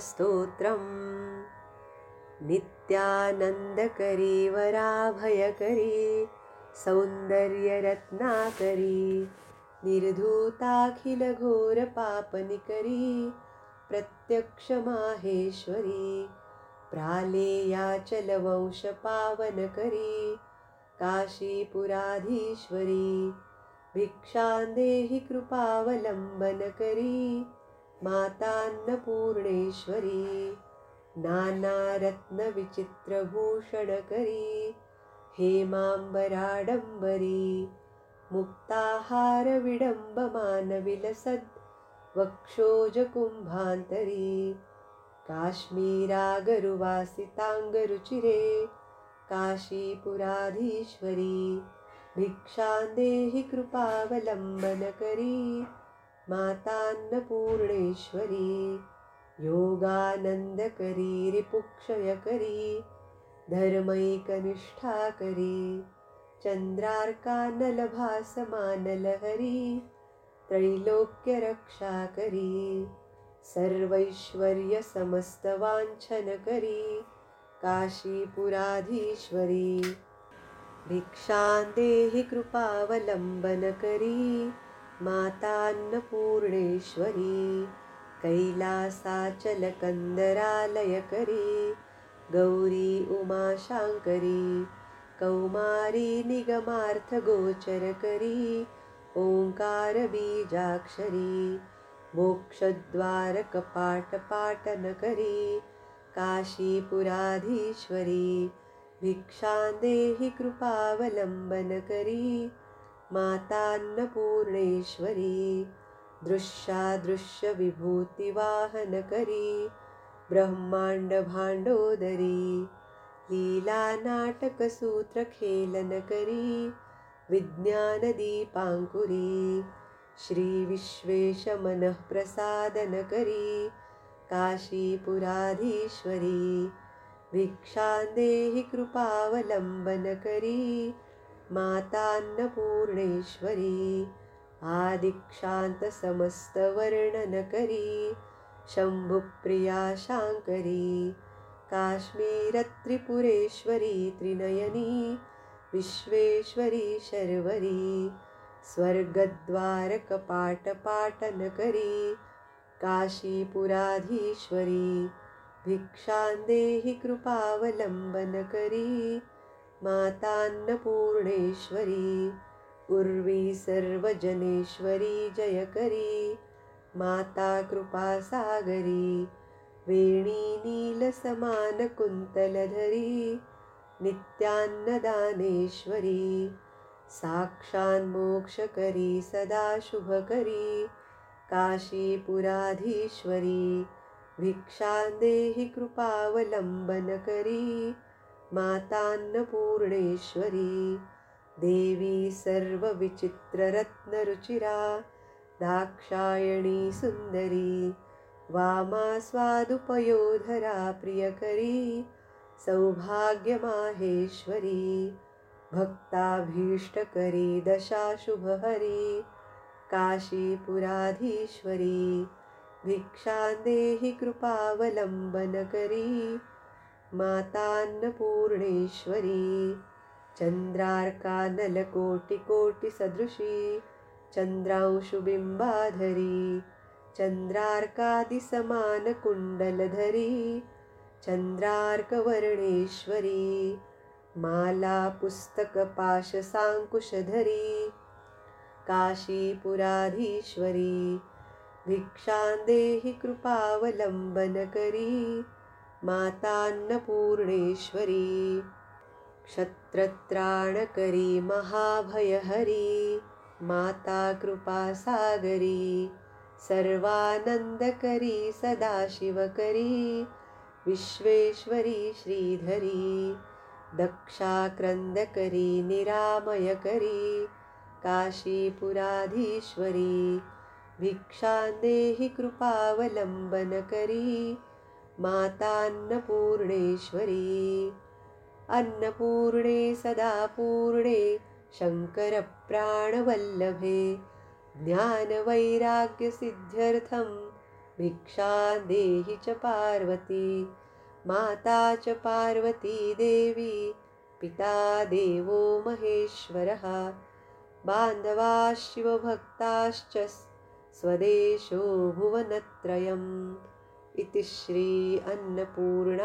स्तोत्रम्। नित्यानन्दकरी वराभयकरी सौन्दर्यरत्नाकरी निर्धूताखिलघोरपापनिकरी प्रत्यक्षमाहेश्वरी प्रालेयाचलवंशपावनकरी काशीपुराधीश्वरी भिक्षान्देहि कृपावलम्बनकरी मातान्नपूर्णेश्वरी नानारत्नविचित्रभूषणकरी हेमाम्बराडम्बरी मुक्ताहारविडम्बमानविलसद् वक्षोजकुम्भान्तरी काश्मीरागरुवासिताङ्गरुचिरे काशीपुराधीश्वरी भिक्षान्देहि कृपावलम्बनकरी मातान्नपूर्णेश्वरी योगानन्दकरी रिपुक्षयकरी धर्मैकनिष्ठाकरी चन्द्रार्कानलभासमानलहरी त्रैलोक्यरक्षाकरी सर्वैश्वर्यसमस्तवाञ्छनकरी काशीपुराधीश्वरी भिक्षान्देहि कृपावलम्बनकरी मातान्नपूर्णेश्वरी कैलासाचलकन्दरालयकरी गौरी उमाशाङ्करी कौमारी निगमार्थगोचरकरी ओङ्कारबीजाक्षरी मोक्षद्वारकपाटपाटनकरी काशीपुराधीश्वरी भिक्षान्देहि कृपावलम्बनकरी मातान्नपूर्णेश्वरी दृश्यादृश्यविभूतिवाहनकरी ब्रह्माण्डभाण्डोदरी लीलानाटकसूत्रखेलनकरी विज्ञानदीपाङ्कुरी श्रीविश्वेशमनःप्रसादनकरी काशीपुराधीश्वरी भिक्षान्देहि कृपावलम्बनकरी मातान्नपूर्णेश्वरी आदिक्षान्तसमस्तवर्णनकरी शम्भुप्रिया शाङ्करी काश्मीरत्रिपुरेश्वरी त्रिनयनी विश्वेश्वरी शर्वरी स्वर्गद्वारकपाटपाटनकरी काशीपुराधीश्वरी भिक्षान्देहि कृपावलम्बनकरी मातान्नपूर्णेश्वरी उर्वी सर्वजनेश्वरी जयकरी माता कृपासागरी वेणीनीलसमानकुन्तलधरी नित्यान्नदानेश्वरी साक्षान्मोक्षकरी सदा शुभकरी काशीपुराधीश्वरी भिक्षान्देहि कृपावलम्बनकरी मातान्नपूर्णेश्वरी। देवी सर्वविचित्ररत्नरुचिरा दाक्षायणी सुन्दरी वामा स्वादुपयोधरा प्रियकरी सौभाग्यमाहेश्वरी भक्ताभीष्टकरी दशाशुभहरी काशीपुराधीश्वरी भिक्षान्देहि कृपावलम्बनकरी मातान्नपूर्णेश्वरी चन्द्रार्कानलकोटिकोटिसदृशी चन्द्रांशुबिम्बाधरी चन्द्रार्कादिसमानकुण्डलधरी चन्द्रार्कवर्णेश्वरी मालापुस्तकपाशसाङ्कुशधरी काशीपुराधीश्वरी भिक्षान्देहि कृपावलम्बनकरी मातान्नपूर्णेश्वरी। क्षत्रत्राणकरी महाभयहरी। माता कृपासागरी सर्वानन्दकरी सदाशिवकरी। विश्वेश्वरी श्रीधरी। दक्षाक्रन्दकरी निरामयकरी। काशीपुराधीश्वरी। भिक्षान्देहि कृपावलम्बनकरी मातान्नपूर्णेश्वरी। अन्नपूर्णे सदा पूर्णे शङ्करप्राणवल्लभे। ज्ञानवैराग्यसिद्ध्यर्थं भिक्षा देहि च पार्वती। माता च पार्वती देवी पिता देवो महेश्वरः। बान्धवा शिवभक्ताश्च स्वदेशो भुवनत्रयम् इति श्री अन्नपूर्णास्तोत्रम्